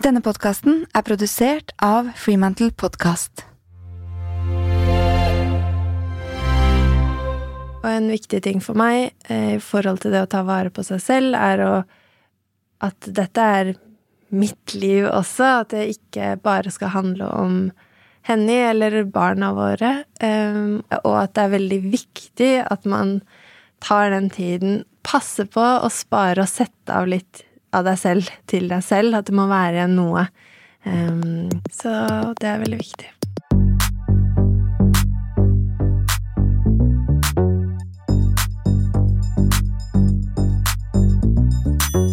Denne podkasten er produsert av Freemantle Podcast. Og en viktig ting for meg eh, i forhold til det å ta vare på seg selv, er å at dette er mitt liv også, at det ikke bare skal handle om henne eller barna våre, eh, og at det er veldig viktig at man tar den tiden, passer på å spare og sette av litt av deg selv til deg selv, at det må være noe. Um, så det er veldig viktig.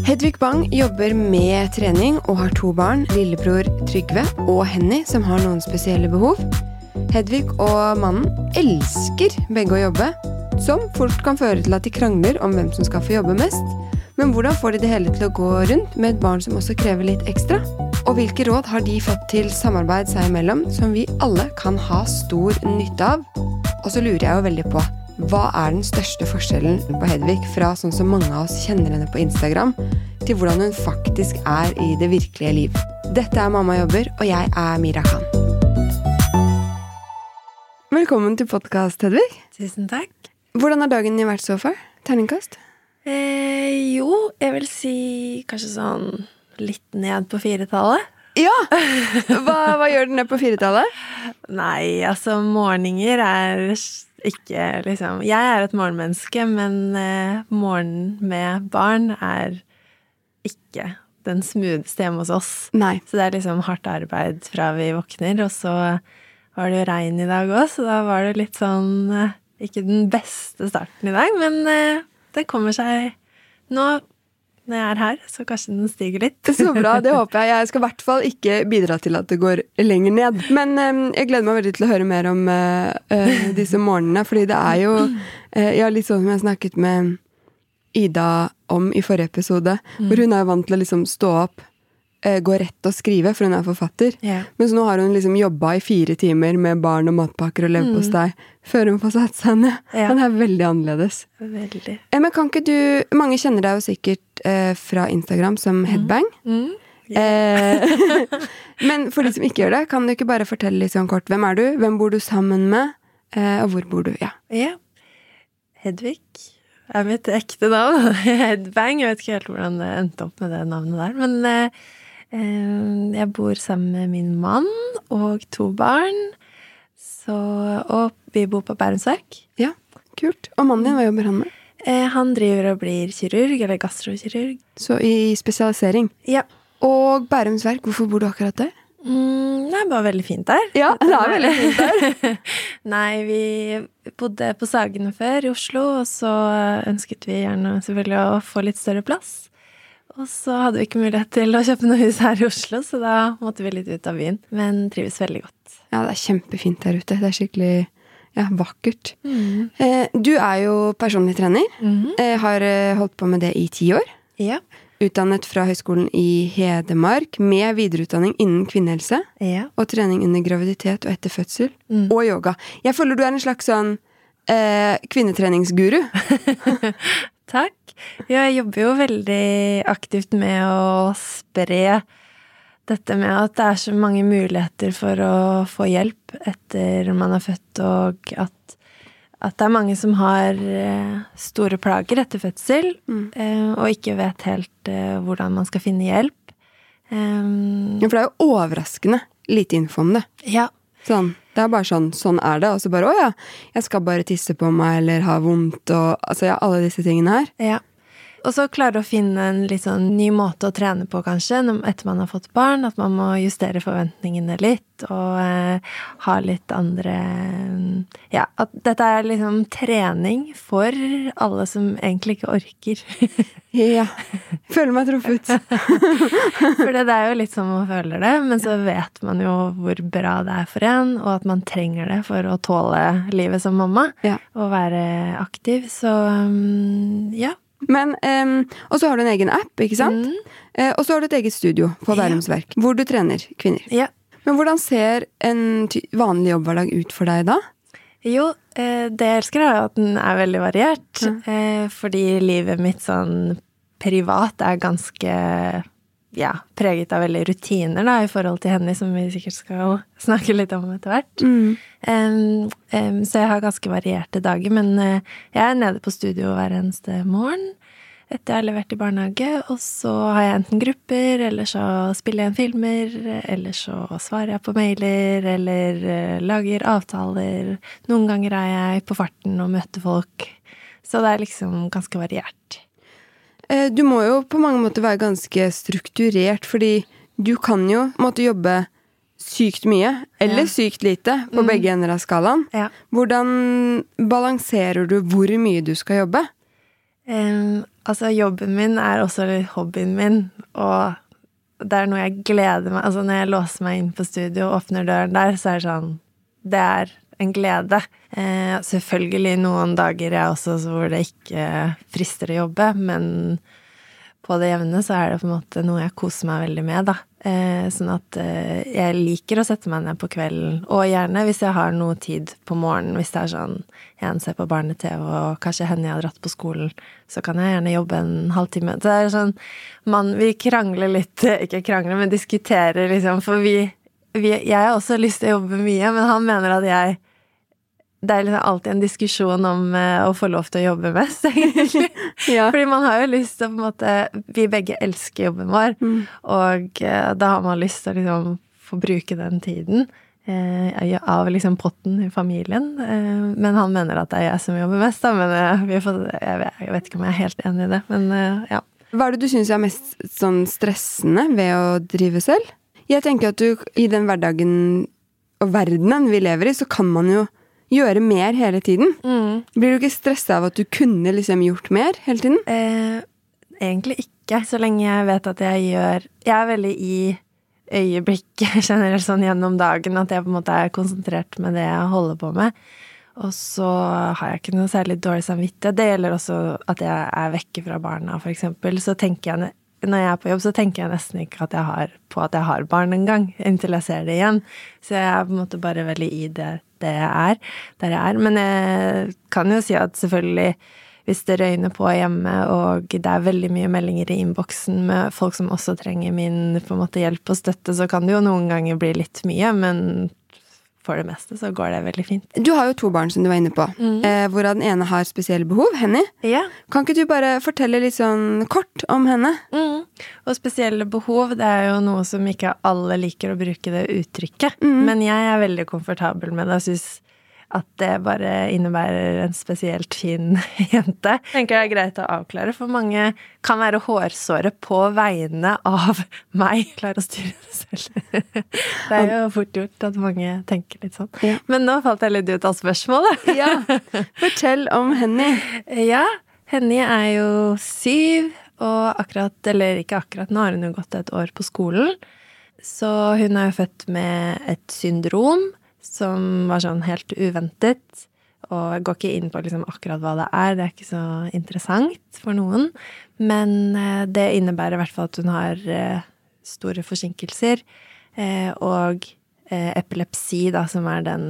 Hedvig Bang jobber med trening og har to barn, lillebror Trygve og Henny, som har noen spesielle behov. Hedvig og mannen elsker begge å jobbe, som fort kan føre til at de krangler om hvem som skal få jobbe mest. Men hvordan får de det hele til å gå rundt med et barn som også krever litt ekstra? Og hvilke råd har de fått til samarbeid seg imellom som vi alle kan ha stor nytte av? Og så lurer jeg jo veldig på hva er den største forskjellen på Hedvig fra sånn som mange av oss kjenner henne på Instagram, til hvordan hun faktisk er i det virkelige liv? Dette er Mamma jobber, og jeg er Mira Khan. Velkommen til podkast, Hedvig. Tusen takk. Hvordan har dagen din vært så far? Terningkast? Eh, jo, jeg vil si kanskje sånn litt ned på firetallet. Ja! Hva, hva gjør den ned på firetallet? Nei, altså, morgener er ikke liksom Jeg er et morgenmenneske, men eh, morgenen med barn er ikke den smootheste hjemme hos oss. Nei. Så det er liksom hardt arbeid fra vi våkner, og så var det jo regn i dag òg, så da var det litt sånn eh, Ikke den beste starten i dag, men eh, det kommer seg nå når jeg er her, så kanskje den stiger litt. Så bra, det håper jeg. Jeg skal i hvert fall ikke bidra til at det går lenger ned. Men um, jeg gleder meg veldig til å høre mer om uh, disse morgenene, fordi det er jo uh, Ja, litt sånn som jeg snakket med Ida om i forrige episode, mm. hvor hun er vant til å liksom stå opp, gå rett og skrive, for hun er forfatter. Yeah. Mens nå har hun liksom jobba i fire timer med barn og matpakker og leverpostei mm. før hun får satt seg ned. Ja. Det er veldig annerledes. Veldig. Men kan ikke du Mange kjenner deg jo sikkert eh, fra Instagram som Headbang. Mm. Eh, men for de som ikke gjør det, kan du ikke bare fortelle litt sånn kort hvem er du, hvem bor du sammen med, eh, og hvor bor du? Ja. Yeah. Hedvig er mitt ekte navn. Headbang. Jeg vet ikke helt hvordan det endte opp med det navnet der. Men eh, eh, jeg bor sammen med min mann og to barn. Så, og vi bor på Bærumsverk. Ja, kult. Og mannen din, hva jobber han med? Eh, han driver og blir kirurg, eller gastrokirurg. Så i spesialisering. Ja. Og Bærumsverk, hvorfor bor du akkurat der? Mm, det er bare veldig fint der. Ja, det er veldig fint der. Nei, vi bodde på Sagene før i Oslo, og så ønsket vi gjerne selvfølgelig å få litt større plass. Og så hadde vi ikke mulighet til å kjøpe noe hus her i Oslo, så da måtte vi litt ut av byen. Men trives veldig godt. Ja, det er kjempefint der ute. Det er skikkelig ja, vakkert. Eh, du er jo personlig trener. Mm. Eh, har eh, holdt på med det i ti år. Ja. Utdannet fra Høgskolen i Hedmark med videreutdanning innen kvinnehelse. Ja. Og trening under graviditet og etter fødsel. Mm. Og yoga. Jeg føler du er en slags sånn eh, kvinnetreningsguru. Takk. Ja, jeg jobber jo veldig aktivt med å spre dette med at det er så mange muligheter for å få hjelp etter man er født, og at, at det er mange som har eh, store plager etter fødsel, Mm. eh, og ikke vet helt eh, hvordan man skal finne hjelp. Um, Ja, for det er jo overraskende lite info om det. ja. Sånn, det er bare sånn, sånn er det. Og så bare å ja, jeg skal bare tisse på meg eller ha vondt og altså ja, alle disse tingene her. Ja. Og så klare å finne en litt sånn ny måte å trene på, kanskje, etter man har fått barn. At man må justere forventningene litt, og eh, ha litt andre Ja, at dette er liksom trening for alle som egentlig ikke orker. Ja. Føler meg truffet. For det er jo litt som man føler det, men så vet man jo hvor bra det er for en, og at man trenger det for å tåle livet som mamma, Ja. og være aktiv. Så um, ja. Men, um, Og så har du en egen app, ikke sant? Mm. Uh, og så har du et eget studio på. Bærums Verk, hvor du trener kvinner. Ja. Men hvordan ser en vanlig jobbhverdag ut for deg da? Jo, eh, det jeg elsker, er at den er veldig variert. Mm. Fordi livet mitt sånn privat er ganske ja, preget av veldig rutiner da, i forhold til henne, som vi sikkert skal snakke litt om etter hvert. Mm. Um, um, så jeg har ganske varierte dager, men jeg er nede på studio hver eneste morgen etter jeg har levert i barnehage, og så har jeg enten grupper, eller så spiller jeg inn filmer, eller så svarer jeg på mailer, eller uh, lager avtaler. Noen ganger er jeg på farten og møter folk. Så det er liksom ganske variert. Eh, du må jo på mange måter være ganske strukturert, fordi du kan jo måtte jobbe sykt mye, eller Ja. sykt lite, på Mm. begge ender av skalaen. Ja. Hvordan balanserer du hvor mye du skal jobbe? Um, altså, jobben min er også hobbyen min, og det er noe jeg gleder meg Altså, når jeg låser meg inn på studio og åpner døren der, så er det sånn Det er en glede. Uh, selvfølgelig noen dager jeg også hvor det ikke frister å jobbe, men på det jevne så er det på en måte noe jeg koser meg veldig med, da. Eh, sånn at eh, jeg liker å sette meg ned på kvelden, og gjerne hvis jeg har noe tid på morgenen, hvis det er sånn en ser på barne-TV, og kanskje henne jeg har dratt på skolen, så kan jeg gjerne jobbe en halvtime. Så det er sånn man, Vi krangler litt, ikke krangler, men diskuterer, liksom, for vi, vi Jeg har også lyst til å jobbe mye, men han mener at jeg det er liksom alltid en diskusjon om eh, å få lov til å jobbe mest, egentlig. Ja. Fordi man har jo lyst til å på en måte Vi begge elsker jobben vår, Mm. og eh, da har man lyst til å liksom få bruke den tiden eh, av liksom potten i familien. Eh, men han mener at det er jeg som jobber mest, da. Men eh, vi får, jeg, vet, jeg vet ikke om jeg er helt enig i det. Men ja. Hva er det du syns er mest sånn stressende ved å drive selv? Jeg tenker at du i den hverdagen og verdenen vi lever i, så kan man jo gjøre mer hele tiden. Blir du ikke stressa av at du kunne liksom gjort mer hele tiden? Eh, egentlig ikke, så lenge jeg vet at jeg gjør Jeg er veldig i øyeblikket generelt sånn gjennom dagen, at jeg på en måte er konsentrert med det jeg holder på med. Og så har jeg ikke noe særlig dårlig samvittighet. Det gjelder også at jeg er vekke fra barna, eksempel. Så tenker jeg, når jeg er på jobb, så tenker jeg nesten ikke at jeg har, på at jeg har barn engang, inntil jeg ser det igjen. Så jeg er på en måte bare veldig i det, det jeg er, der jeg er. Men jeg kan jo si at selvfølgelig hvis det røyner på hjemme, og det er veldig mye meldinger i innboksen med folk som også trenger min på en måte hjelp og støtte, så kan det jo noen ganger bli litt mye, men for det meste så går det veldig fint. Du har jo to barn, som du var inne på, eh, hvorav den ene har spesielle behov. Henny. Ja. Kan ikke du bare fortelle litt sånn kort om henne? Mm. Og spesielle behov, det er jo noe som ikke alle liker å bruke det uttrykket. Mm. Men jeg er veldig komfortabel med det og syns at det bare innebærer en spesielt fin jente. Jeg tenker det er greit å avklare, for mange kan være hårsåre på vegne av meg. Klarer å styre det selv. Det er jo fort gjort at mange tenker litt sånn. Ja. Men nå falt jeg litt ut av spørsmålet. Ja, Fortell om Henny. Ja, Henny er jo syv, og akkurat, eller ikke akkurat, nå har hun jo gått et år på skolen. Så hun er jo født med et syndrom som var sånn helt uventet. Og jeg går ikke inn på liksom akkurat hva det er, det er ikke så interessant for noen. Men eh, det innebærer i hvert fall at hun har eh, store forsinkelser. eh, Og epilepsi, da, som er den,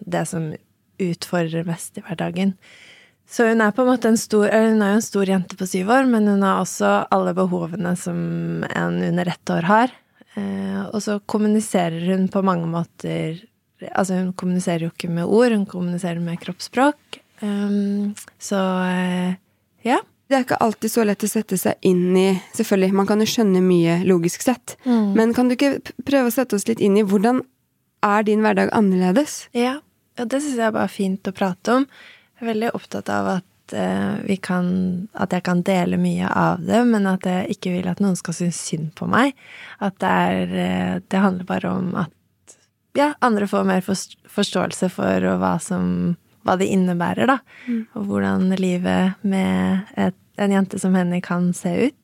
det som utfordrer mest i hverdagen. Så hun er på en måte en stor Hun er jo en stor jente på syv år, men hun har også alle behovene som en under ett år har. Og så kommuniserer hun på mange måter Altså, hun kommuniserer jo ikke med ord, hun kommuniserer med kroppsspråk. Um, så uh, ja. Det er ikke alltid så lett å sette seg inn i Selvfølgelig, man kan jo skjønne mye logisk sett. Men kan du ikke prøve å sette oss litt inn i hvordan er din hverdag annerledes? Ja, og det syns jeg er bare fint å prate om. Jeg er veldig opptatt av at eh, vi kan At jeg kan dele mye av det, men at jeg ikke vil at noen skal synes synd på meg. At det er eh, Det handler bare om at ja, andre får mer forståelse for hva som Hva det innebærer, da. Og hvordan livet med et, en jente som henne kan se ut.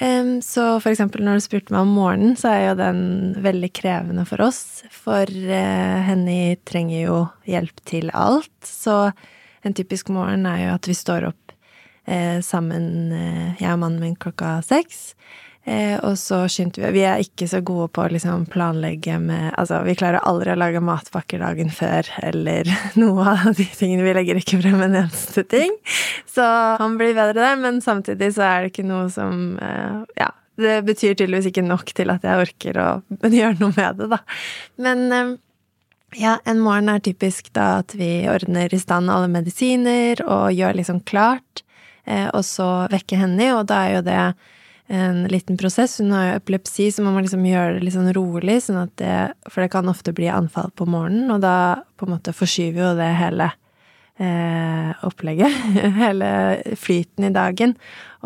Um, så for eksempel når du spurte meg om morgenen, så er jo den veldig krevende for oss. For uh, Henny trenger jo hjelp til alt. Så en typisk morgen er jo at vi står opp uh, sammen, uh, jeg og mannen min, klokka seks. Eh, og så skyndte vi Vi er ikke så gode på å liksom planlegge med Altså, vi klarer aldri å lage matpakker dagen før, eller noe av de tingene. Vi legger ikke frem en eneste ting. Så han blir bedre der, men samtidig så er det ikke noe som eh, Ja. det betyr tydeligvis ikke nok til at jeg orker å gjøre noe med det, da. Men eh, ja, en morgen er typisk da at vi ordner i stand alle medisiner og gjør liksom klart, eh, og så vekke henne, og da er jo det en liten prosess. Hun har jo epilepsi, så man må liksom gjøre det litt sånn rolig, sånn at det For det kan ofte bli anfall på morgenen, og da på en måte forskyver jo det hele eh, opplegget. hele flyten i dagen.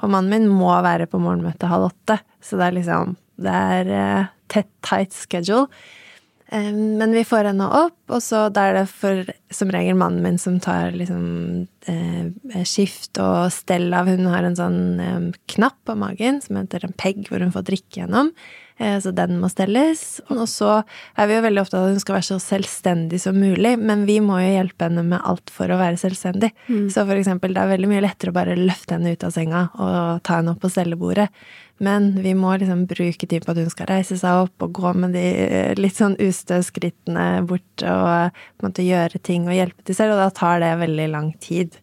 Og mannen min må være på morgenmøte halv åtte, så det er liksom Det er eh, tett, tight schedule. Men vi får henne opp, og så da er det for som regel mannen min som tar liksom eh, skift og stell av. Hun har en sånn eh, knapp på magen som heter en pegg, hvor hun får drikke gjennom. Eh, så den må stelles. Og så er vi jo veldig opptatt av at hun skal være så selvstendig som mulig, men vi må jo hjelpe henne med alt for å være selvstendig. Mm. Så for eksempel, det er veldig mye lettere å bare løfte henne ut av senga og ta henne opp på stellebordet. Men vi må liksom bruke tid på at hun skal reise seg opp og gå med de eh, litt sånn ustø skrittene bort og på en måte gjøre ting og hjelpe til selv, og da tar det veldig lang tid.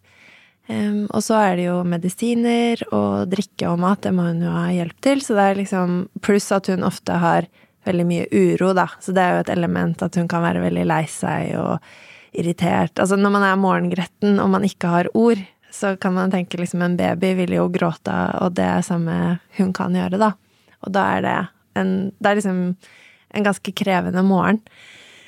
Um, og så er det jo medisiner og drikke og mat, det må hun jo ha hjelp til, så det er liksom Pluss at hun ofte har veldig mye uro, da, så det er jo et element at hun kan være veldig lei seg og irritert. Altså når man er morgengretten og man ikke har ord, så kan man tenke liksom en baby vil jo gråte, og det er samme hun kan gjøre, da. Og da er det en Det er liksom en ganske krevende morgen.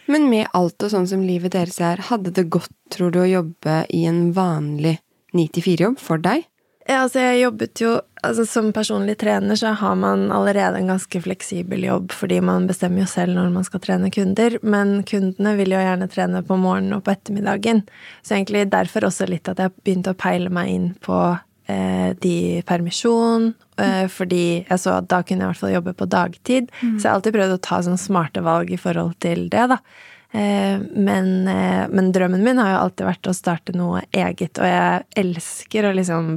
Men med alt og sånn som livet deres er, hadde det gått, tror du, å jobbe i en vanlig 9-4-jobb for deg? Ja, altså jeg jobbet jo altså Som personlig trener så har man allerede en ganske fleksibel jobb, fordi man bestemmer jo selv når man skal trene kunder, men kundene vil jo gjerne trene på morgenen og på ettermiddagen. Så egentlig derfor også litt at jeg begynte å peile meg inn på eh, de permisjon, eh, fordi jeg så at da kunne jeg i hvert fall jobbe på dagtid. Mm. Så jeg har alltid prøvd å ta sånne smarte valg i forhold til det, da. Eh, men, eh, men, drømmen min har jo alltid vært å starte noe eget, og jeg elsker å liksom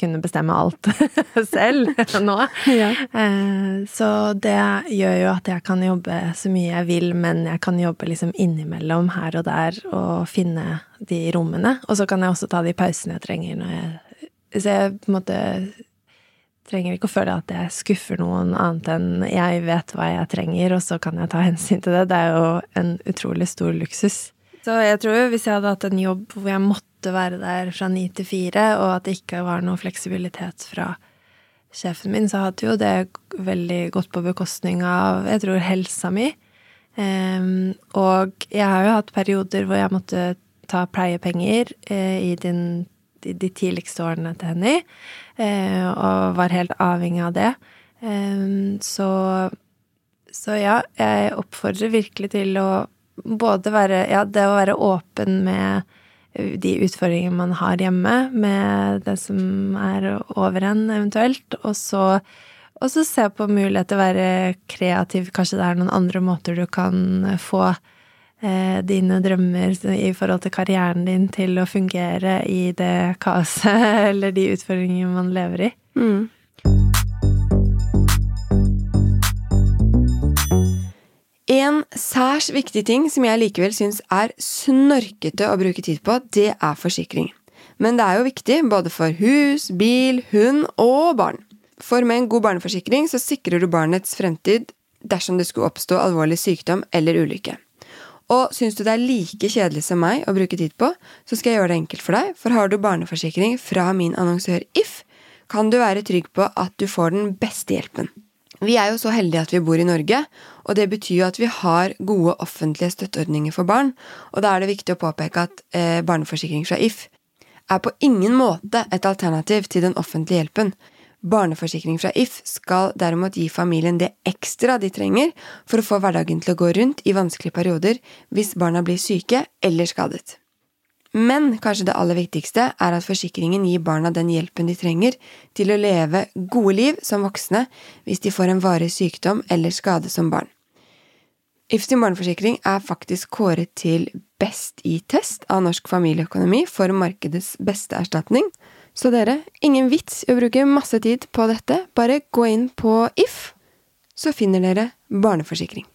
kunne bestemme alt selv nå. Ja. Eh, så det gjør jo at jeg kan jobbe så mye jeg vil, men jeg kan jobbe liksom innimellom her og der og finne de rommene. Og så kan jeg også ta de pausene jeg trenger når jeg Så jeg på en måte trenger ikke å føle at jeg skuffer noen annet enn jeg vet hva jeg trenger, og så kan jeg ta hensyn til det. Det er jo en utrolig stor luksus. Så jeg tror hvis jeg hadde hatt en jobb hvor jeg måtte måtte være der fra ni til fire, og at det ikke var noe fleksibilitet fra sjefen min, så hadde jo det veldig gått på bekostning av, jeg tror, helsa mi. Um, og jeg har jo hatt perioder hvor jeg måtte ta pleiepenger uh, i din, de, de, tidligste årene til henne, uh, og var helt avhengig av det. Um, så, så ja, jeg oppfordrer virkelig til å både være Ja, det å være åpen med de utfordringene man har hjemme, med det som er over en, eventuelt. Og så, og så se på mulighet til å være kreativ. Kanskje det er noen andre måter du kan få eh, dine drømmer i forhold til karrieren din til å fungere i det kaoset eller de utfordringene man lever i. Mm. En særs viktig ting som jeg likevel syns er snorkete å bruke tid på, det er forsikring. Men det er jo viktig både for hus, bil, hund og barn. For med en god barneforsikring så sikrer du barnets fremtid dersom det skulle oppstå alvorlig sykdom eller ulykke. Og syns du det er like kjedelig som meg å bruke tid på, så skal jeg gjøre det enkelt for deg, for har du barneforsikring fra min annonsør If, kan du være trygg på at du får den beste hjelpen. Vi er jo så heldige at vi bor i Norge, og det betyr jo at vi har gode offentlige støtteordninger for barn, og da er det viktig å påpeke at eh, barneforsikring fra If er på ingen måte et alternativ til den offentlige hjelpen. Barneforsikring fra If skal derimot gi familien det ekstra de trenger for å få hverdagen til å gå rundt i vanskelige perioder hvis barna blir syke eller skadet. Men kanskje det aller viktigste er at forsikringen gir barna den hjelpen de trenger til å leve gode liv som voksne hvis de får en varig sykdom eller skade som barn. If sin barneforsikring er faktisk kåret til Best i test av Norsk familieøkonomi for markedets beste erstatning. Så dere, ingen vits i å bruke masse tid på dette, bare gå inn på If, så finner dere barneforsikring.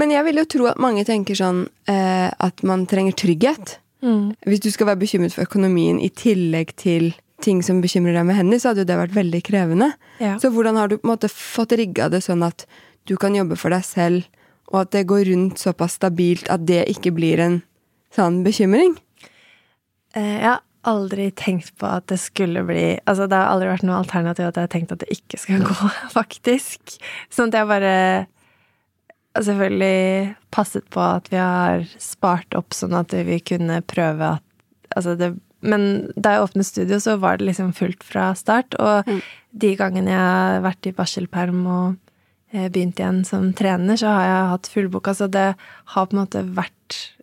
Men jeg vil jo tro at mange tenker sånn eh, at man trenger trygghet. Mm. Hvis du skal være bekymret for økonomien i tillegg til ting som bekymrer deg med henne, så hadde jo det vært veldig krevende. Ja. Så hvordan har du på en måte fått rigga det sånn at du kan jobbe for deg selv, og at det går rundt såpass stabilt at det ikke blir en sånn bekymring? Eh, har aldri tenkt på at det skulle bli Altså, det har aldri vært noe alternativ at jeg har tenkt at det ikke skal gå, faktisk. Sånn at jeg bare selvfølgelig passet på at vi har spart opp sånn at vi kunne prøve at Altså, det Men da jeg åpnet studio, så var det liksom fullt fra start, og Mm. de gangene jeg har vært i barselperm og eh, begynt igjen som trener, så har jeg hatt fullboka, så det har på en måte vært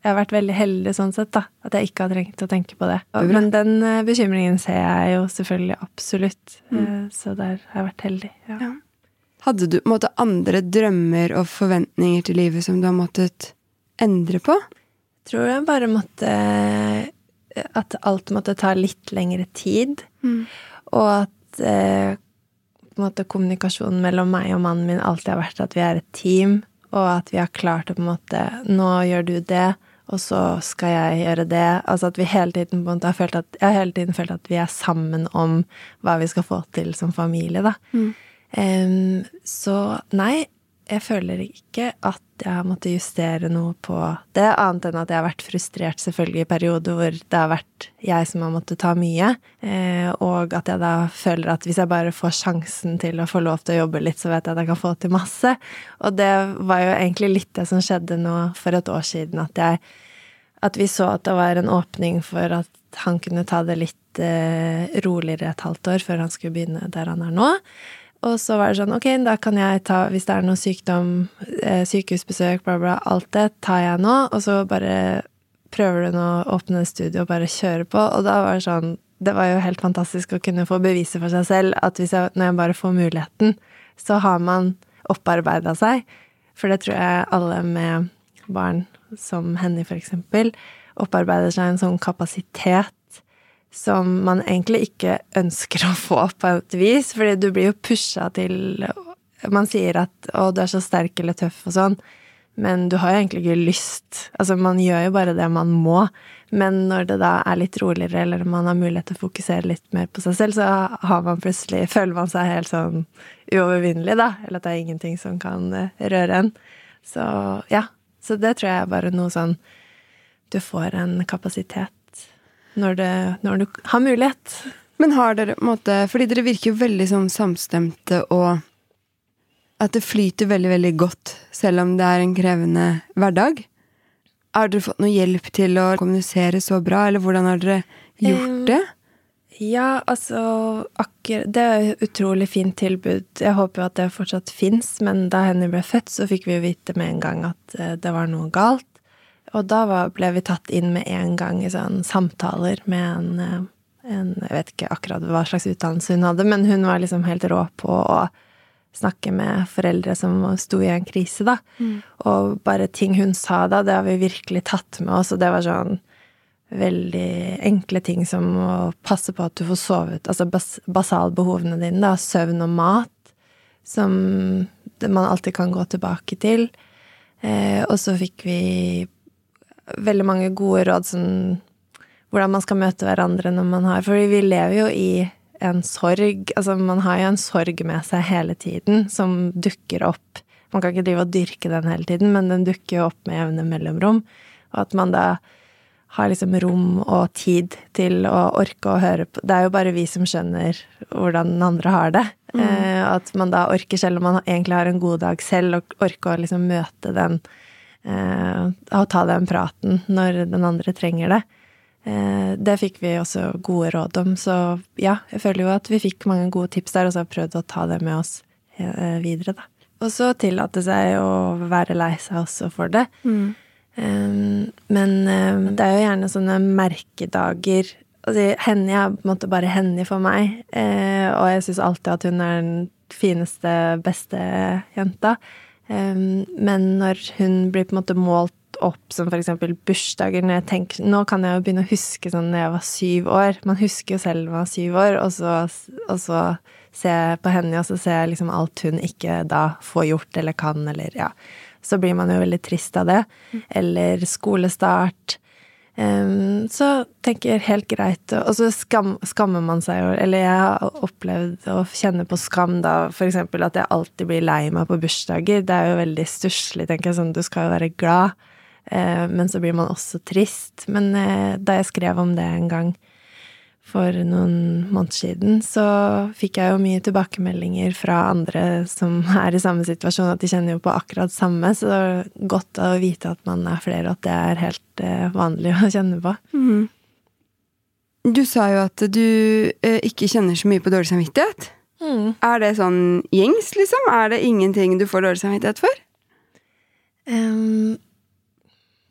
Jeg har vært veldig heldig sånn sett, da. At jeg ikke har trengt å tenke på det. Det. Men den eh, bekymringen ser jeg jo selvfølgelig absolutt, Mm. eh, så der har jeg vært heldig. Ja. Ja. Hadde du måte andre drømmer og forventninger til livet som du har måttet endre på? Tror jeg bare måtte At alt måtte ta litt lengre tid. Og at eh, måte kommunikasjonen mellom meg og mannen min alltid har vært at vi er et team, og at vi har klart å på en måte Nå gjør du det, og så skal jeg gjøre det. Altså at vi hele tiden på en måte har følt at Jeg har hele tiden følt at vi er sammen om hva vi skal få til som familie, da. Em, så nei, jeg føler ikke at jeg har måttet justere noe på det, annet enn at jeg har vært frustrert selvfølgelig i perioder hvor det har vært jeg som har måttet ta mye, uh, og at jeg da føler at hvis jeg bare får sjansen til å få lov til å jobbe litt, så vet jeg at jeg kan få til masse. Og det var jo egentlig litt det som skjedde nå for et år siden, at jeg at vi så at det var en åpning for at han kunne ta det litt eh, roligere et halvt år før han skulle begynne der han er nå. Og så var det sånn, ok, da kan jeg ta, hvis det er noe sykdom, eh, sykehusbesøk, bla, bla, alt det tar jeg nå, og så bare prøver du nå å åpne studio og bare kjøre på, og da var det sånn, det var jo helt fantastisk å kunne få bevise for seg selv at hvis jeg, når jeg bare får muligheten, så har man opparbeida seg, for det tror jeg alle med barn som Henny for eksempel, opparbeider seg en sånn kapasitet som man egentlig ikke ønsker å få på et vis, fordi du blir jo pusha til Man sier at 'å, du er så sterk eller tøff' og sånn, men du har jo egentlig ikke lyst. Altså, man gjør jo bare det man må. Men når det da er litt roligere, eller man har mulighet til å fokusere litt mer på seg selv, så har man plutselig Føler man seg helt sånn uovervinnelig, da. Eller at det er ingenting som kan eh, røre en. Så ja. Så det tror jeg er bare noe sånn Du får en kapasitet når, det, når du har mulighet. Men har dere måte Fordi dere virker jo veldig sånn samstemte og at det flyter veldig, veldig godt, selv om det er en krevende hverdag. Har dere fått noe hjelp til å kommunisere så bra, eller hvordan har dere gjort Um, det? Ja, altså Det er et utrolig fint tilbud. Jeg håper jo at det fortsatt fins, men da Henny ble født, så fikk vi jo vite med en gang at eh, det var noe galt. Og da var, ble vi tatt inn med en gang i sånn samtaler med en, eh, en Jeg vet ikke akkurat hva slags utdannelse hun hadde, men hun var liksom helt rå på å snakke med foreldre som sto i en krise, da. Og bare ting hun sa da, det har vi virkelig tatt med oss, og det var sånn veldig enkle ting som å passe på at du får sovet, altså bas basalbehovene dine, da, søvn og mat, som man alltid kan gå tilbake til. Eh, og så fikk vi veldig mange gode råd sånn hvordan man skal møte hverandre når man har Fordi vi lever jo i en sorg. Altså, man har jo en sorg med seg hele tiden, som dukker opp. Man kan ikke drive og dyrke den hele tiden, men den dukker jo opp med jevne mellomrom. Og at man da har liksom rom og tid til å orke å høre på Det er jo bare vi som skjønner hvordan den andre har det. Eh, at man da orker, selv om man egentlig har en god dag selv, og orker å liksom møte den eh, Og ta den praten når den andre trenger det. Eh, det fikk vi også gode råd om, så ja, jeg føler jo at vi fikk mange gode tips der, og så har vi prøvd å ta det med oss eh, videre, da. Og så tillate seg å være lei seg også for det. Um, men det er jo gjerne sånne merkedager altså, Henny er på en måte bare Henny for meg, eh, og jeg syns alltid at hun er den fineste, beste jenta. Um, men når hun blir på en måte målt opp som eksempel bursdager når jeg tenker, Nå kan jeg jo begynne å huske sånn når jeg var syv år. Man husker jo selv man var syv år, og så, og så ser jeg på henne, og så ser jeg liksom alt hun ikke da får gjort eller kan, eller ja. Så blir man jo veldig trist av det. Eller skolestart. Um, så tenker helt greit Og så skam, skammer man seg jo Eller jeg har opplevd å kjenne på skam da, eksempel at jeg alltid blir lei meg på bursdager. Det er jo veldig stusslig, tenker jeg. Sånn, du skal jo være glad. Uh, men så blir man også trist. Men uh, da jeg skrev om det en gang for noen måneder siden, så fikk jeg jo mye tilbakemeldinger fra andre som er i samme situasjon, at de kjenner jo på akkurat samme, så det er godt å vite at man er flere, og at det er helt eh, vanlig å kjenne på. Mm. Du sa jo at du eh, ikke kjenner så mye på dårlig samvittighet. Mm. Er det sånn gjengs, liksom? Er det ingenting du får dårlig samvittighet for? Um,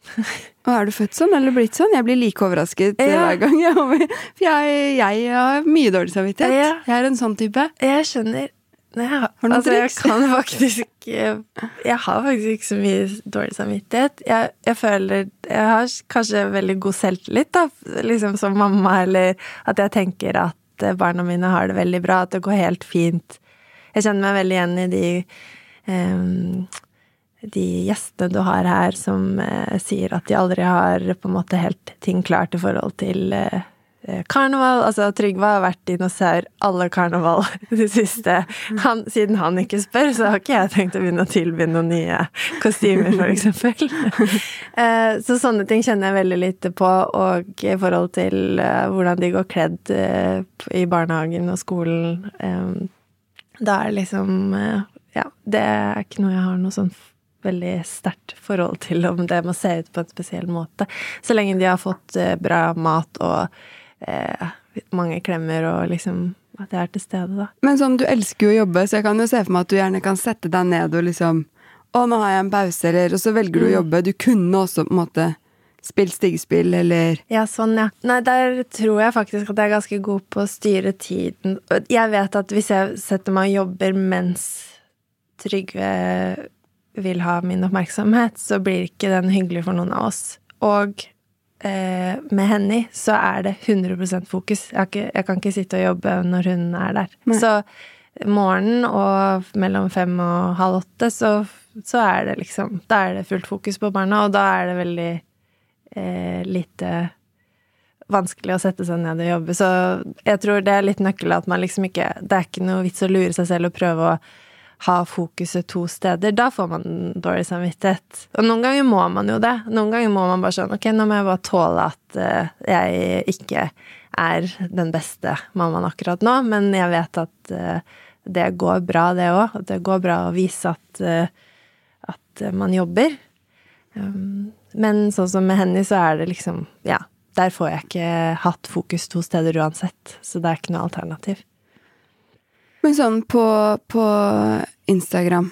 Og er du født sånn, eller blitt sånn? Jeg blir like overrasket eh, Ja. hver gang. Jeg, for jeg, jeg har mye dårlig samvittighet. Ja. Jeg er en sånn type. jeg skjønner Nei, jeg, altså, jeg kan faktisk Jeg har faktisk ikke så mye dårlig samvittighet. Jeg, jeg føler Jeg har kanskje veldig god selvtillit, da, liksom som mamma, eller at jeg tenker at eh, barna mine har det veldig bra, at det går helt fint. Jeg kjenner meg veldig igjen i de em, de gjestene du har her som eh, sier at de aldri har på en måte helt ting klart i forhold til eh, eh, karneval. Altså, Trygve har vært dinosaur alle karneval det siste. Han, siden han ikke spør, så har ikke jeg tenkt å begynne å tilby noen nye kostymer. Eh, så sånne ting kjenner jeg veldig lite på, og i forhold til hvordan de går kledd i barnehagen og skolen. da er det liksom Ja, det er ikke noe jeg har noe sånn veldig sterkt forhold til om det må se ut på en spesiell måte. Så lenge de har fått eh, bra mat og eh, mange klemmer og liksom at jeg er til stede, da. Men sånn, du elsker jo å jobbe, så jeg kan jo se for meg at du gjerne kan sette deg ned og liksom Å, nå har jeg en pause, eller Og så velger du å Mm. jobbe. Du kunne også på en måte spilt stigespill, eller Ja, sånn, ja. Nei, der tror jeg faktisk at jeg er ganske god på å styre tiden. Jeg vet at hvis jeg setter meg og jobber mens Trygve vil ha min oppmerksomhet, så blir ikke den hyggelig for noen av oss. Og eh, med Henny så er det 100% fokus. Jeg, ikke, jeg kan ikke sitte og jobbe når hun er der. Nei. Så morgenen og mellom fem og halv åtte, så, så er det liksom Da er det fullt fokus på barna, og da er det veldig eh, lite vanskelig å sette seg ned og jobbe. Så jeg tror det er litt nøkkelen at man liksom ikke Det er ikke noe vits å lure seg selv og prøve å ha fokuset to steder. Da får man dårlig samvittighet. Og noen ganger må man jo det. Noen ganger må man bare sånn Ok, nå må jeg bare tåle at uh, jeg ikke er den beste mammaen akkurat nå, men jeg vet at uh, det går bra, det òg. Det går bra å vise at, uh, at man jobber. Um, men sånn som med Henny, så er det liksom Ja, der får jeg ikke hatt fokus to steder uansett. Så det er ikke noe alternativ. Men sånn på, på Instagram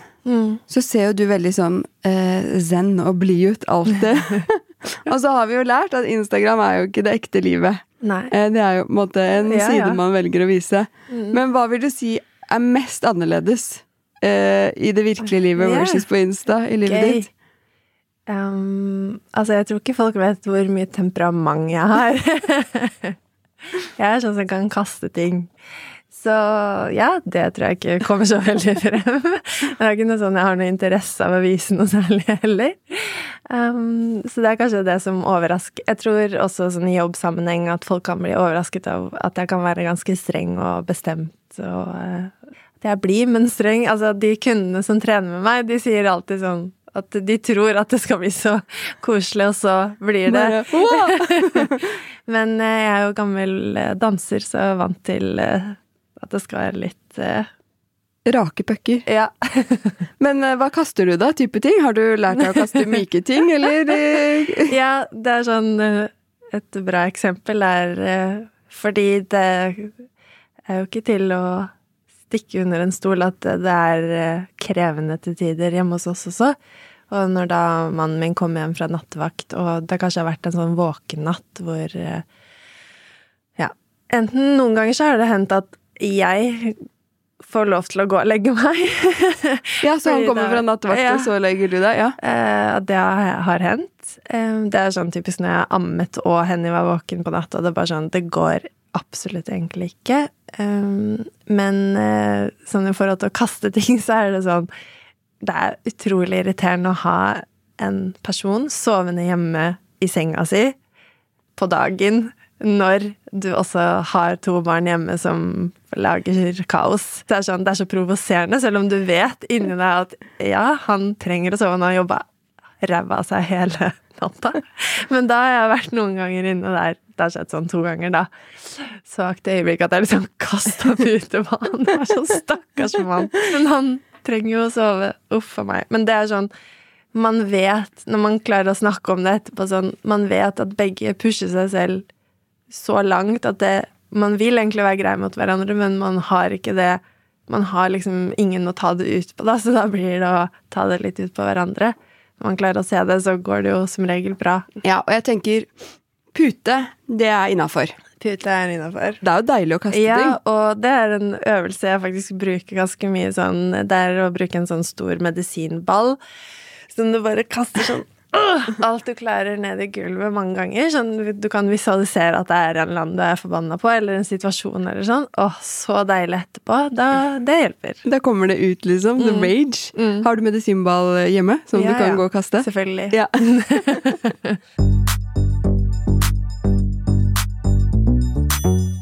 så ser jo du veldig sånn eh, zen og blid ut alltid. og så har vi jo lært at Instagram er jo ikke det ekte livet. Nei. Eh, det er jo på en måte en Ja, side ja. man velger å vise. Mm. Men hva vil du si er mest annerledes eh, i det virkelige livet yeah. versus på Insta i livet okay. ditt? Um, altså, jeg tror ikke folk vet hvor mye temperament jeg har. jeg er sånn som kan kaste ting. Så ja, det tror jeg ikke kommer så veldig frem. Det er ikke noe sånn jeg har noe interesse av å vise noe særlig heller. Um, så det er kanskje det som overrasker Jeg tror også sånn i jobbsammenheng at folk kan bli overrasket av at jeg kan være ganske streng og bestemt og eh, at jeg blir, men streng. Altså, de kundene som trener med meg, de sier alltid sånn at de tror at det skal bli så koselig, og så blir det Men eh, jeg er jo gammel eh, danser, så jeg er vant til at det skal være litt eh, Rake pucker. Ja. Men eh, hva kaster du da? Type ting? Har du lært deg å kaste myke ting, eller? eh? ja, det er sånn eh, Et bra eksempel er eh, fordi det er jo ikke til å stikke under en stol at det er krevende til tider hjemme hos oss også. Og når da mannen min kommer hjem fra nattevakt, og det kanskje har vært en sånn våkennatt hvor Ja. Enten noen ganger så har det hendt at jeg får lov til å gå og legge meg. Ja, så han kommer fra nattevakt, Ja. og så legger du deg? Ja. Eh, det har hendt. Eh, Det er sånn typisk når jeg ammet og Henny var våken på natta, det er bare sånn Det går absolutt egentlig ikke. Eh, Men sånn i forhold til å kaste ting, så er det sånn Det er utrolig irriterende å ha en person sovende hjemme i senga si på dagen når du også har to barn hjemme som lager kaos. Det er, sånn, det er så provoserende, selv om du vet inni deg at ja, han trenger å sove, han har jobba ræva av seg hele natta. Men da har jeg vært noen ganger inne der. Det har skjedd sånn to ganger, da. Svakt øyeblikk at jeg liksom kasta ut til banen Det var sånn stakkars mann. Men han trenger jo å sove. Uff a meg. Men det er sånn man vet, når man klarer å snakke om det etterpå sånn, man vet at begge pusher seg selv så langt at det Man vil egentlig være grei mot hverandre, men man har ikke det Man har liksom ingen å ta det ut på, da, så da blir det å ta det litt ut på hverandre. Når man klarer å se det, så går det jo som regel bra. Ja, og jeg tenker pute, det er innafor. Pute er innafor. Det er jo deilig å kaste Ja, ting. og det er en øvelse jeg faktisk bruker ganske mye sånn Det er å bruke en sånn stor medisinball som du bare kaster sånn alt du klarer ned i gulvet mange ganger. Sånn, du kan visualisere at det er en land du er forbanna på, eller en situasjon eller sånn. Åh, så deilig etterpå. Da, det hjelper. Da kommer det ut, liksom. The rage. Har du medisinball hjemme som Ja, du kan ja. gå og kaste? Selvfølgelig. Ja.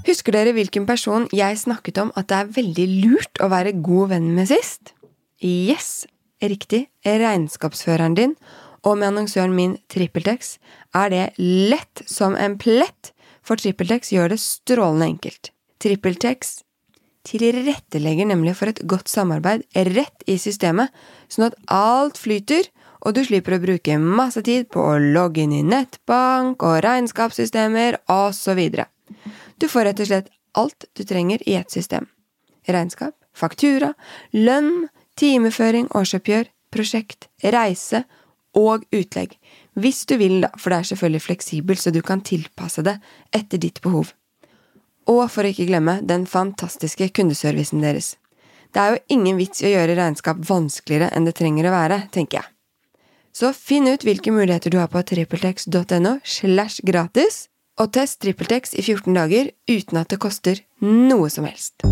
Husker dere hvilken person jeg snakket om at det er veldig lurt å være god venn med sist? Yes, riktig. Regnskapsføreren din og med annonsøren min TrippelTex er det lett som en plett, for TrippelTex gjør det strålende enkelt. TrippelTex tilrettelegger nemlig for et godt samarbeid rett i systemet, sånn at alt flyter, og du slipper å bruke masse tid på å logge inn i nettbank og regnskapssystemer osv. Du får rett og slett alt du trenger i ett system. Regnskap, faktura, lønn, timeføring, årsoppgjør, prosjekt, reise og utlegg. Hvis du vil, da, for det er selvfølgelig fleksibelt, så du kan tilpasse det etter ditt behov. Og for å ikke glemme den fantastiske kundeservicen deres. Det er jo ingen vits i å gjøre regnskap vanskeligere enn det trenger å være, tenker jeg. Så finn ut hvilke muligheter du har på trippeltex.no slash gratis, og test TrippelTex i 14 dager uten at det koster noe som helst.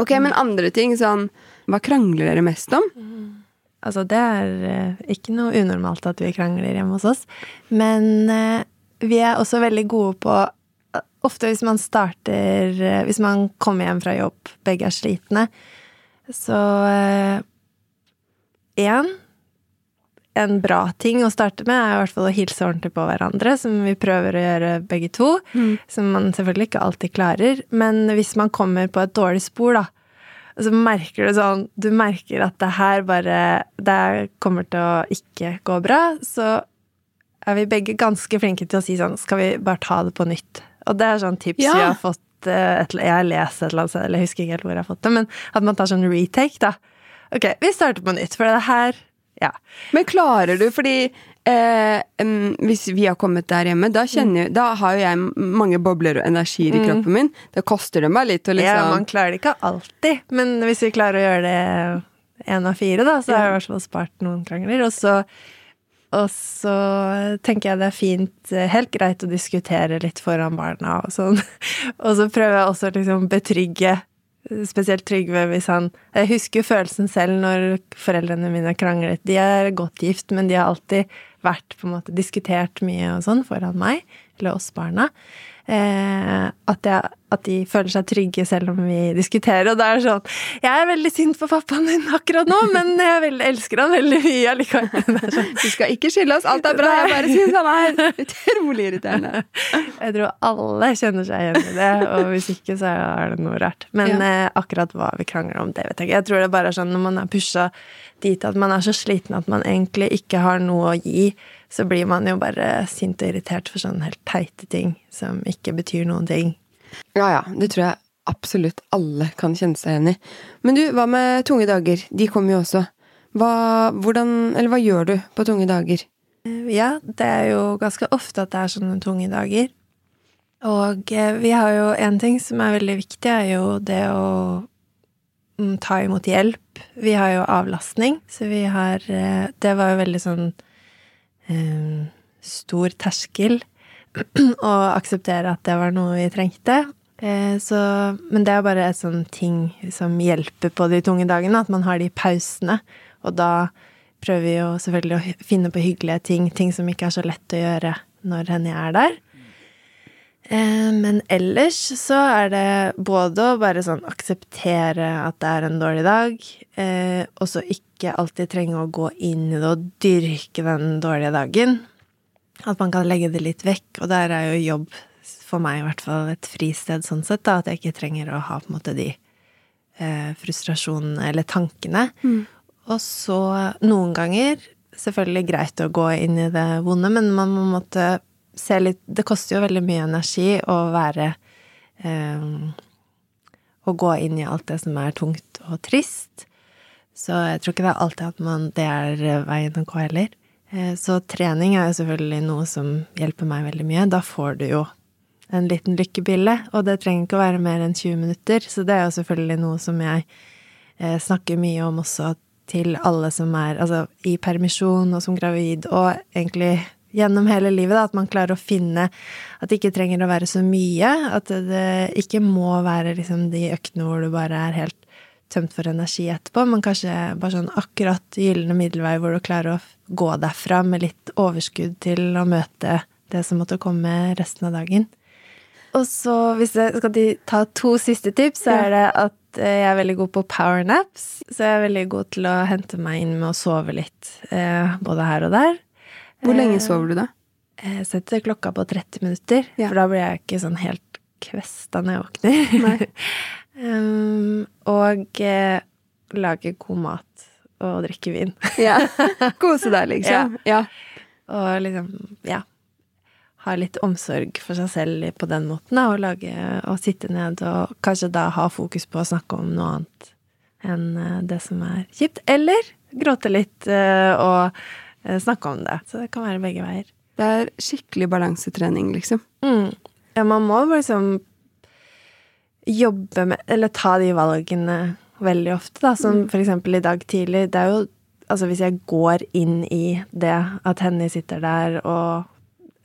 Ok, men andre ting sånn Hva krangler dere mest om? Altså, det er eh, ikke noe unormalt at vi krangler hjemme hos oss. Men eh, vi er også veldig gode på eh, Ofte hvis man starter Hvis man kommer hjem fra jobb, begge er slitne, så Én en bra ting å starte med er i hvert fall å hilse ordentlig på hverandre, som vi prøver å gjøre begge to. Som man selvfølgelig ikke alltid klarer. Men hvis man kommer på et dårlig spor, da, og så merker du sånn Du merker at det her bare Det kommer til å ikke gå bra. Så er vi begge ganske flinke til å si sånn Skal vi bare ta det på nytt? Og det er sånn tips Ja. vi har fått eh, et, Jeg har lest et eller annet sted, eller jeg husker ikke helt hvor jeg har fått det, men at man tar sånn retake, da. Ok, vi starter på nytt, for det her Ja. Men klarer du, fordi eh, hvis vi har kommet der hjemme, da, kjenner, da har jo jeg mange bobler og energier i kroppen min. Da koster det meg litt å ja. liksom Man klarer det ikke alltid, men hvis vi klarer å gjøre det én av fire, da, så har jeg i hvert fall spart noen krangler. Og så og så tenker jeg det er fint, helt greit å diskutere litt foran barna og sånn. Og så prøver jeg også å liksom betrygge, spesielt Trygve hvis han Jeg husker følelsen selv når foreldrene mine kranglet. De er godt gift, men de har alltid vært på en måte diskutert mye og sånn foran meg, eller oss barna. Eh, at, jeg, at de føler seg trygge selv om vi diskuterer. Og det er sånn Jeg er veldig sint på pappaen din akkurat nå, men jeg elsker han veldig mye allikevel. Sånn. Du skal ikke skylde oss, alt er bra. Jeg bare syns han er utrolig irriterende. Jeg tror alle kjenner seg igjen i det, og hvis ikke, så er det noe rart. Men Ja. eh, akkurat hva vi krangler om, det vet jeg ikke. Jeg tror det bare er sånn når man er pusha dit at man er så sliten at man egentlig ikke har noe å gi, så blir man jo bare sint og irritert for sånne helt teite ting som ikke betyr noen ting. Ja ja, det tror jeg absolutt alle kan kjenne seg igjen i. Men du, hva med tunge dager? De kommer jo også. Hva, hvordan, eller hva gjør du på tunge dager? Ja, det er jo ganske ofte at det er sånne tunge dager. Og eh, vi har jo en ting som er veldig viktig, er jo det å mm, ta imot hjelp. Vi har jo avlastning, så vi har eh, Det var jo veldig sånn um, stor terskel å akseptere at det var noe vi trengte. Eh, så, men det er bare et sånn ting som hjelper på de tunge dagene, at man har de pausene, og da prøver vi jo selvfølgelig å finne på hyggelige ting, ting som ikke er så lett å gjøre når Henny er der. Eh, men ellers så er det både å bare sånn akseptere at det er en dårlig dag, eh, og så ikke alltid trenge å gå inn i det og dyrke den dårlige dagen. At man kan legge det litt vekk, og der er jo jobb for meg i hvert fall et fristed sånn sett, da, at jeg ikke trenger å ha på en måte de eh, frustrasjonene eller tankene. Mm. Og så noen ganger selvfølgelig greit å gå inn i det vonde, men man må måtte se litt Det koster jo veldig mye energi å være eh, Å gå inn i alt det som er tungt og trist. Så jeg tror ikke det er alltid at man, det er veien å gå heller. Eh, så trening er jo selvfølgelig noe som hjelper meg veldig mye. Da får du jo en liten lykkebille, og det trenger ikke å være mer enn 20 minutter. Så det er jo selvfølgelig noe som jeg eh, snakker mye om også til alle som er altså, i permisjon og som gravid, og egentlig gjennom hele livet, da, at man klarer å finne at det ikke trenger å være så mye. At det ikke må være liksom de øktene hvor du bare er helt tømt for energi etterpå, men kanskje bare sånn akkurat gylne middelvei hvor du klarer å gå derfra med litt overskudd til å møte det som måtte komme resten av dagen. Og så, hvis jeg skal ta to siste tips, så er det at jeg er veldig god på powernaps. Så jeg er veldig god til å hente meg inn med å sove litt, eh, både her og der. Hvor lenge sover du da? Eh, jeg setter klokka på 30 minutter, Ja. for da blir jeg ikke sånn helt kvesta når jeg våkner. Um, og eh, lage god mat og drikke vin. Ja. Kose deg, liksom. Ja. Og liksom, ja Ha litt omsorg for seg selv på den måten, og lage og sitte ned og kanskje da ha fokus på å snakke om noe annet enn eh, det som er kjipt. Eller gråte litt eh, og eh, snakke om det. Så det kan være begge veier. Det er skikkelig balansetrening, liksom. Mm. Ja, man må liksom jobbe med Eller ta de valgene veldig ofte, da. Som for eksempel i dag tidlig. Det er jo Altså, hvis jeg går inn i det at Henny sitter der og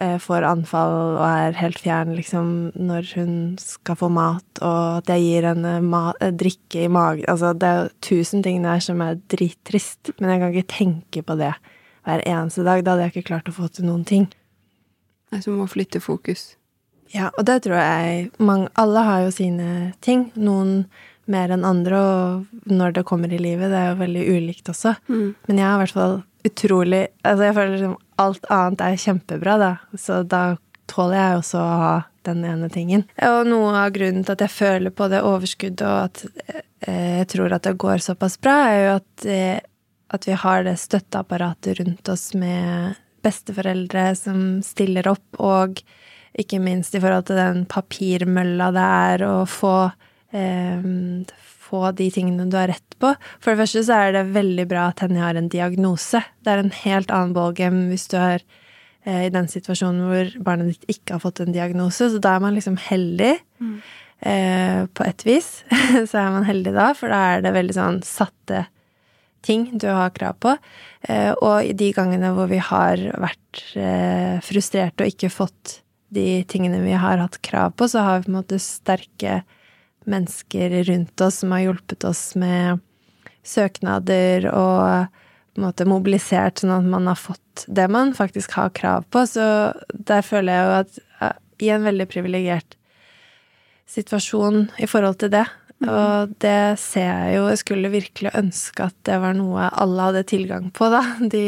eh, får anfall og er helt fjern, liksom, når hun skal få mat, og at jeg gir henne eh, drikke i magen Altså, det er jo tusen ting der som er drittrist, men jeg kan ikke tenke på det hver eneste dag. Da hadde jeg ikke klart å få til noen ting. Nei, Så må flytte fokus. Ja, og det tror jeg mange, Alle har jo sine ting. Noen mer enn andre, og når det kommer i livet. Det er jo veldig ulikt også. Mm. Men jeg har i hvert fall utrolig Altså, jeg føler liksom alt annet er kjempebra, da. Så da tåler jeg også å ha den ene tingen. Og noe av grunnen til at jeg føler på det overskuddet, og at eh, jeg tror at det går såpass bra, er jo at, eh, at vi har det støtteapparatet rundt oss med besteforeldre som stiller opp, og ikke minst i forhold til den papirmølla det er å få eh, få de tingene du har rett på. For det første så er det veldig bra at Henny har en diagnose. Det er en helt annen ballgame hvis du er eh, i den situasjonen hvor barnet ditt ikke har fått en diagnose. Så da er man liksom heldig. Eh, på et vis så er man heldig da, for da er det veldig sånn satte ting du har krav på. Eh, og i de gangene hvor vi har vært eh, frustrerte og ikke fått de tingene vi har hatt krav på, så har vi på en måte sterke mennesker rundt oss som har hjulpet oss med søknader og på en måte mobilisert sånn at man har fått det man faktisk har krav på. Så der føler jeg jo at i en veldig privilegert situasjon i forhold til det. Og det ser jeg jo Jeg skulle virkelig ønske at det var noe alle hadde tilgang på, da. De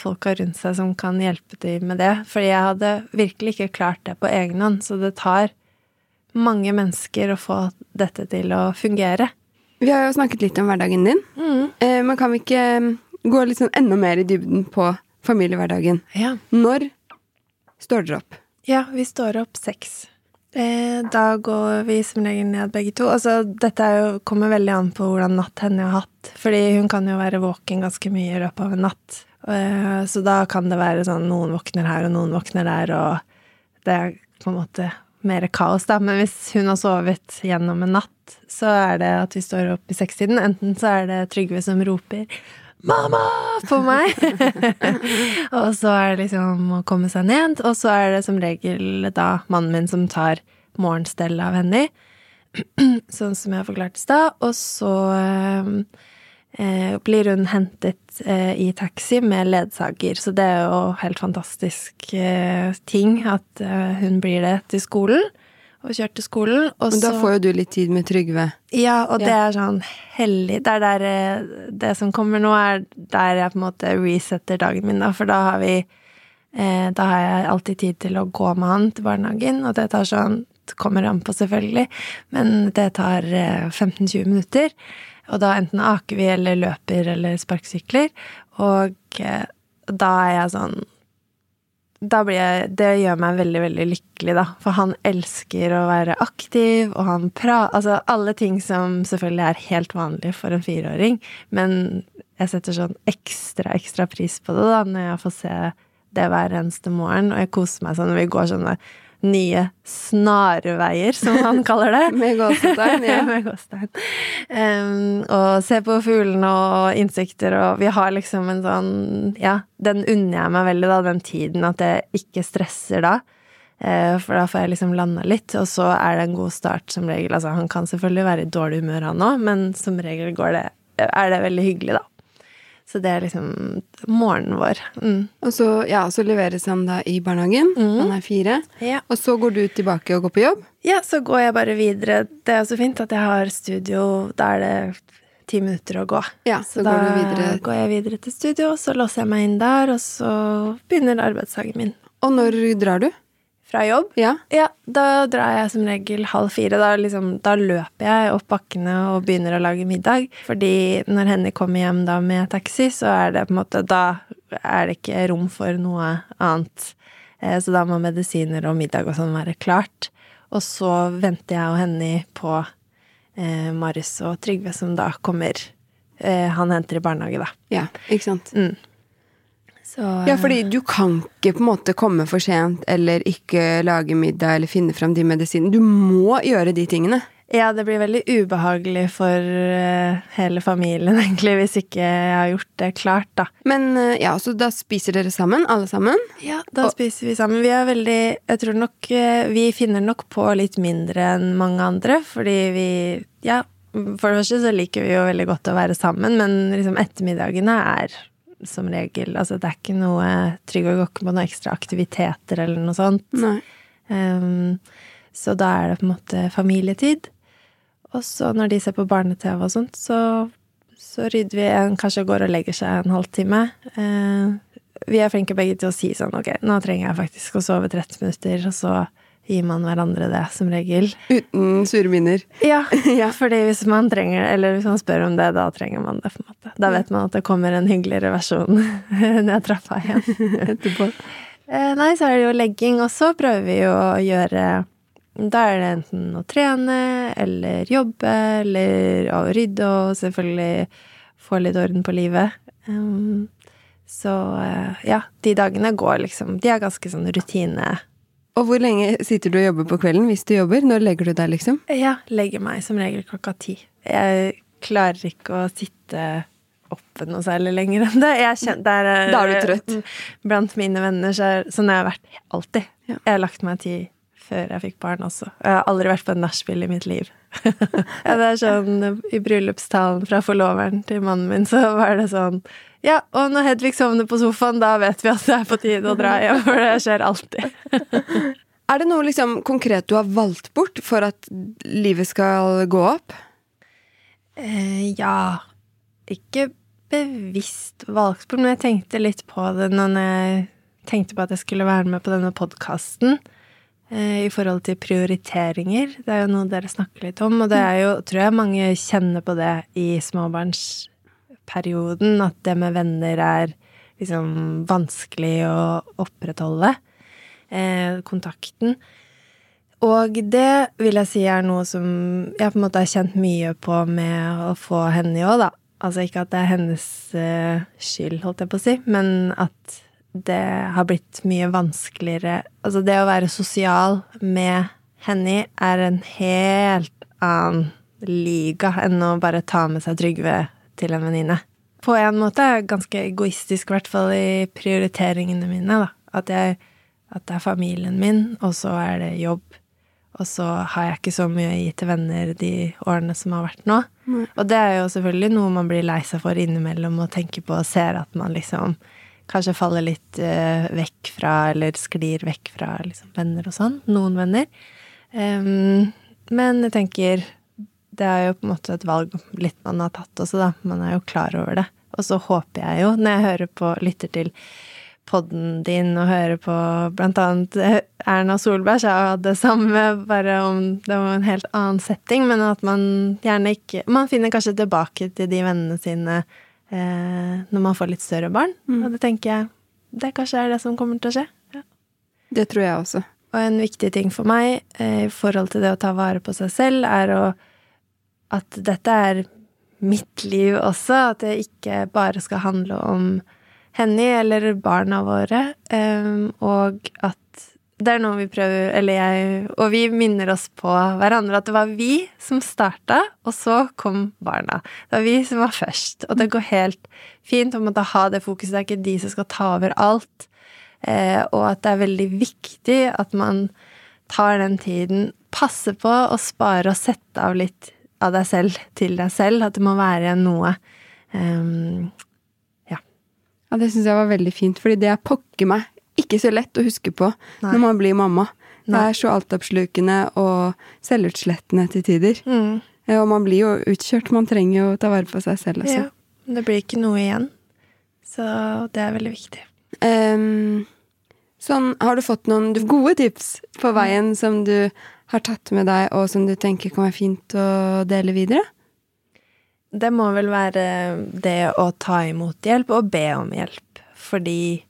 folka rundt seg som kan hjelpe til med det. Fordi jeg hadde virkelig ikke klart det på egen hånd. Så det tar mange mennesker å få dette til å fungere. Vi har jo snakket litt om hverdagen din. Mm. men kan vi ikke mm, gå litt sånn enda mer i dybden på familiehverdagen? Ja. Når står dere opp? Ja, vi står opp seks. Eh, da går vi som regel ned begge to. Altså, dette jo, kommer veldig an på hvordan natt henne har hatt. Fordi hun kan jo være våken ganske mye i løpet av en natt. Eh, så da kan det være sånn noen våkner her, og noen våkner der, og det er på en måte mer kaos, da. Men hvis hun har sovet gjennom en natt, så er det at vi står opp i sekstiden. Enten så er det Trygve som roper 'mamma' på meg. og så er det liksom å komme seg ned, og så er det som regel da mannen min som tar morgenstellet av henne. sånn som jeg forklarte forklart i stad. Og så eh, blir hun hentet eh, i taxi med ledsager. Så det er jo helt fantastisk eh, ting at eh, hun blir det til skolen. Og kjørt til skolen. Og Men da så- får jo du litt tid med Trygve. ja, og det er sånn hellig. Det er der eh, Det som kommer nå, er der jeg på en måte resetter dagen min, da. For da har vi eh, Da har jeg alltid tid til å gå med han til barnehagen, og det tar sånn Det kommer an på, selvfølgelig, men det tar eh, 15-20 minutter. Og da enten aker vi eller løper eller sparkesykler. Og eh, da er jeg sånn da blir jeg, det gjør meg veldig, veldig lykkelig, da. For han elsker å være aktiv, og han pra... Altså alle ting som selvfølgelig er helt vanlig for en fireåring. Men jeg setter sånn ekstra, ekstra pris på det, da, når jeg får se det hver eneste morgen. Og jeg koser meg sånn når vi går sånne nye snarveier, som han kaller det. Med gåsetegn, ja. Med gåsetegn. Um, og se på fuglene og insekter, og vi har liksom en sånn Ja, den unner jeg meg veldig, da, den tiden, at jeg ikke stresser da. Eh, For da får jeg liksom landa litt, og så er det en god start som regel. Altså, han kan selvfølgelig være i dårlig humør, han òg, men som regel går det, er det veldig hyggelig, da. Så det er liksom morgenen vår. Mm. Og så, ja, så leveres han da i barnehagen. Han er fire. Ja. Og så går du tilbake og går på jobb. Ja, så går jeg bare videre. Det er så fint at jeg har studio. Da er det ti minutter å gå. Ja, så da går du går jeg videre til studio, så låser jeg meg inn der, og så begynner arbeidsdagen min. Og når drar du? Fra jobb? Ja. Ja, da drar jeg som regel halv fire. Da, liksom, da løper jeg opp bakkene og begynner å lage middag. Fordi når Henny kommer hjem da med taxi, så er det på en måte Da er det ikke rom for noe annet. Eh, Så da må medisiner og middag og sånn være klart. Og så venter jeg og Henny på eh, Marius og Trygve, som da kommer eh, Han henter i barnehage, da. Ja, ikke sant. Mm. Så, Ja, fordi du kan ikke på en måte komme for sent eller ikke lage middag eller finne fram de medisinene. Du må gjøre de tingene. Ja, det blir veldig ubehagelig for eh, hele familien, egentlig, hvis ikke jeg har gjort det klart, da. Men eh, ja, så da spiser dere sammen, alle sammen. Ja, da spiser vi sammen. Vi er veldig Jeg tror nok eh, Vi finner nok på litt mindre enn mange andre, fordi vi Ja, for det første så liker vi jo veldig godt å være sammen, men liksom ettermiddagene er som regel Altså, det er ikke noe Trygve går ikke på noen ekstra aktiviteter eller noe sånt. Nei. Ehm, så da er det på en måte familietid. Og så når de ser på barne-TV og sånt, så, så rydder vi en, kanskje går og legger seg en halvtime. Uh, vi er flinke begge til å si sånn ok, nå trenger jeg faktisk å sove 30 minutter, og så gir man hverandre det, som regel. Uten sure minner. Ja, Ja. fordi hvis man trenger, eller hvis man spør om det, da trenger man det, på en måte. Da vet man at det kommer en hyggeligere versjon ned trappa igjen. Etterpå. Eh, Nei, så er det jo legging, og så prøver vi jo å gjøre Da er det enten å trene, eller jobbe, eller å rydde, og selvfølgelig få litt orden på livet. Um, så eh, ja, de dagene går liksom De er ganske sånn rutine. Og hvor lenge sitter du og jobber på kvelden hvis du jobber? Når legger du deg, liksom? Ja, legger meg som regel klokka ti. Jeg klarer ikke å sitte oppe noe særlig lenger enn det. Jeg kjenner, det er, Da er du trøtt. mm, Blant mine venner så er sånn har jeg vært alltid. Jeg har lagt meg ti før jeg fikk barn også. Jeg har aldri vært på en nachspiel i mitt liv. ja, det er sånn I bryllupstalen fra forloveren til mannen min, så var det sånn Ja, og når Hedvig sovner på sofaen, da vet vi at det er på tide å dra hjem, for det skjer alltid. Er det noe liksom konkret du har valgt bort for at livet skal gå opp? Eh, ja Ikke bevisst valgt bort, men jeg tenkte litt på det når jeg tenkte på at jeg skulle være med på denne podkasten. Eh, I forhold til prioriteringer. Det er jo noe dere snakker litt om, og det er jo, tror jeg mange kjenner på det i småbarnsperioden, at det med venner er liksom vanskelig å opprettholde. Eh, kontakten. Og det vil jeg si er noe som jeg på en måte har kjent mye på med å få henne i òg, da. Altså ikke at det er hennes eh, skyld, holdt jeg på å si, men at det har blitt mye vanskeligere Altså det å være sosial med henne er en helt annen liga enn å bare ta med seg Trygve til en venninne. På en måte er ganske egoistisk, i hvert fall i prioriteringene mine, da. At jeg at det er familien min, og så er det jobb. Og så har jeg ikke så mye å gi til venner de årene som har vært nå. Nei. Og det er jo selvfølgelig noe man blir lei seg for innimellom og tenker på og ser at man liksom kanskje faller litt eh, vekk fra, eller sklir vekk fra liksom, venner og sånn. Noen venner. Um, men jeg tenker det er jo på en måte et valg litt man har tatt også, da. Man er jo klar over det. Og så håper jeg jo, når jeg hører på, lytter til podden din og hører på blant annet eh, Erna Solberg, så hadde det samme, bare om det var en helt annen setting, men at man gjerne ikke Man finner kanskje tilbake til de vennene sine når man får litt større barn. Mm. Og det tenker jeg det kanskje er det som kommer til å skje. Ja. Det tror jeg også. Og en viktig ting for meg eh, i forhold til det å ta vare på seg selv, er å at dette er mitt liv også, at det ikke bare skal handle om Henny eller barna våre, um, og at det er noe vi prøver, eller jeg, og vi minner oss på hverandre at det var vi som starta, og så kom barna. Det var vi som var først, og det går helt fint å måtte ha det fokuset. Det er ikke de som skal ta over alt, eh, og at det er veldig viktig at man tar den tiden, passer på å spare og sette av litt av deg selv til deg selv, at det må være noe um, Ja, det syns jeg var veldig fint, fordi det er pokker meg ikke så lett å huske på Nei. når man blir mamma. Det er så altoppslukende og selvutslettende til tider. mm, Og man blir jo utkjørt. Man trenger jo å ta vare på seg selv også. Ja. Det blir ikke noe igjen. Så det er veldig viktig. Um, sånn, har du fått noen gode tips på veien som du har tatt med deg, og som du tenker kan være fint å dele videre? Det må vel være det å ta imot hjelp og be om hjelp, fordi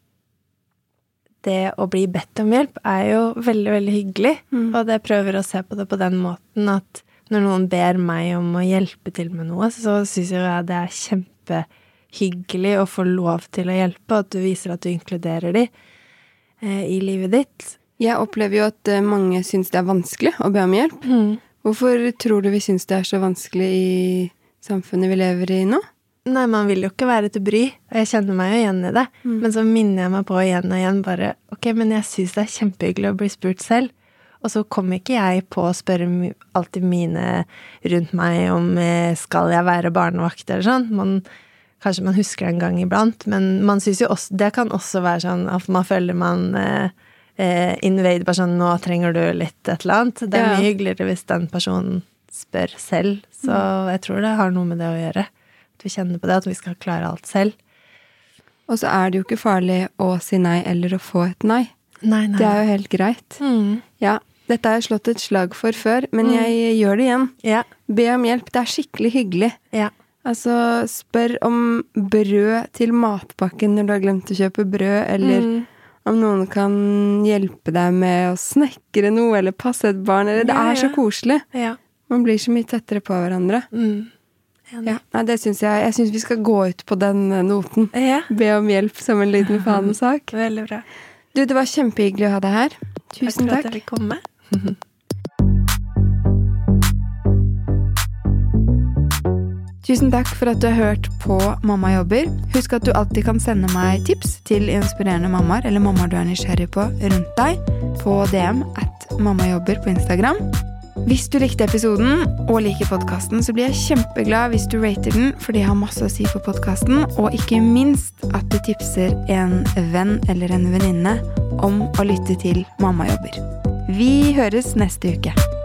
det å bli bedt om hjelp er jo veldig, veldig hyggelig, Mm. og jeg prøver å se på det på den måten at når noen ber meg om å hjelpe til med noe, så syns jeg det er kjempehyggelig å få lov til å hjelpe, og at du viser at du inkluderer de eh, i livet ditt. Jeg opplever jo at eh, mange syns det er vanskelig å be om hjelp. Hvorfor tror du vi syns det er så vanskelig i samfunnet vi lever i nå? Nei, man vil jo ikke være til bry, og jeg kjenner meg jo igjen i det. Mm. Men så minner jeg meg på igjen og igjen bare Ok, men jeg syns det er kjempehyggelig å bli spurt selv. Og så kommer ikke jeg på å spørre alltid mine rundt meg om eh, skal jeg være barnevakt eller sånn. Man, kanskje man husker det en gang iblant, men man syns jo også Det kan også være sånn at man føler man eh, eh, invade bare sånn Nå trenger du litt et eller annet. Det er mye hyggeligere hvis den personen spør selv. Så Mm. jeg tror det har noe med det å gjøre. Vi kjenner på det, at vi skal klare alt selv. Og så er det jo ikke farlig å si nei eller å få et nei. Nei, nei. Det er jo helt greit. mm. Ja, dette har jeg slått et slag for før, men Mm. jeg gjør det igjen. Ja. Be om hjelp. Det er skikkelig hyggelig. Ja. Altså, spør om brød til matpakken når du har glemt å kjøpe brød, eller Mm. om noen kan hjelpe deg med å snekre noe, eller passe et barn, eller Det Ja, er så koselig. Ja. Man blir så mye tettere på hverandre. Mm. Ja, det syns jeg Jeg syns vi skal gå ut på den eh, noten. Ja. Be om hjelp som en liten fanesak. Veldig bra. Du, det var kjempehyggelig å ha deg her. Tusen takk. takk. for at jeg fikk komme. Tusen takk for at du har hørt på Mamma jobber. Husk at du alltid kan sende meg tips til inspirerende mammaer eller mammaer du er nysgjerrig på rundt deg, på DM at mammajobber på Instagram. Hvis du likte episoden og liker podkasten, så blir jeg kjempeglad hvis du rater den, for det har masse å si for podkasten, og ikke minst at du tipser en venn eller en venninne om å lytte til Mamma jobber. Vi høres neste uke.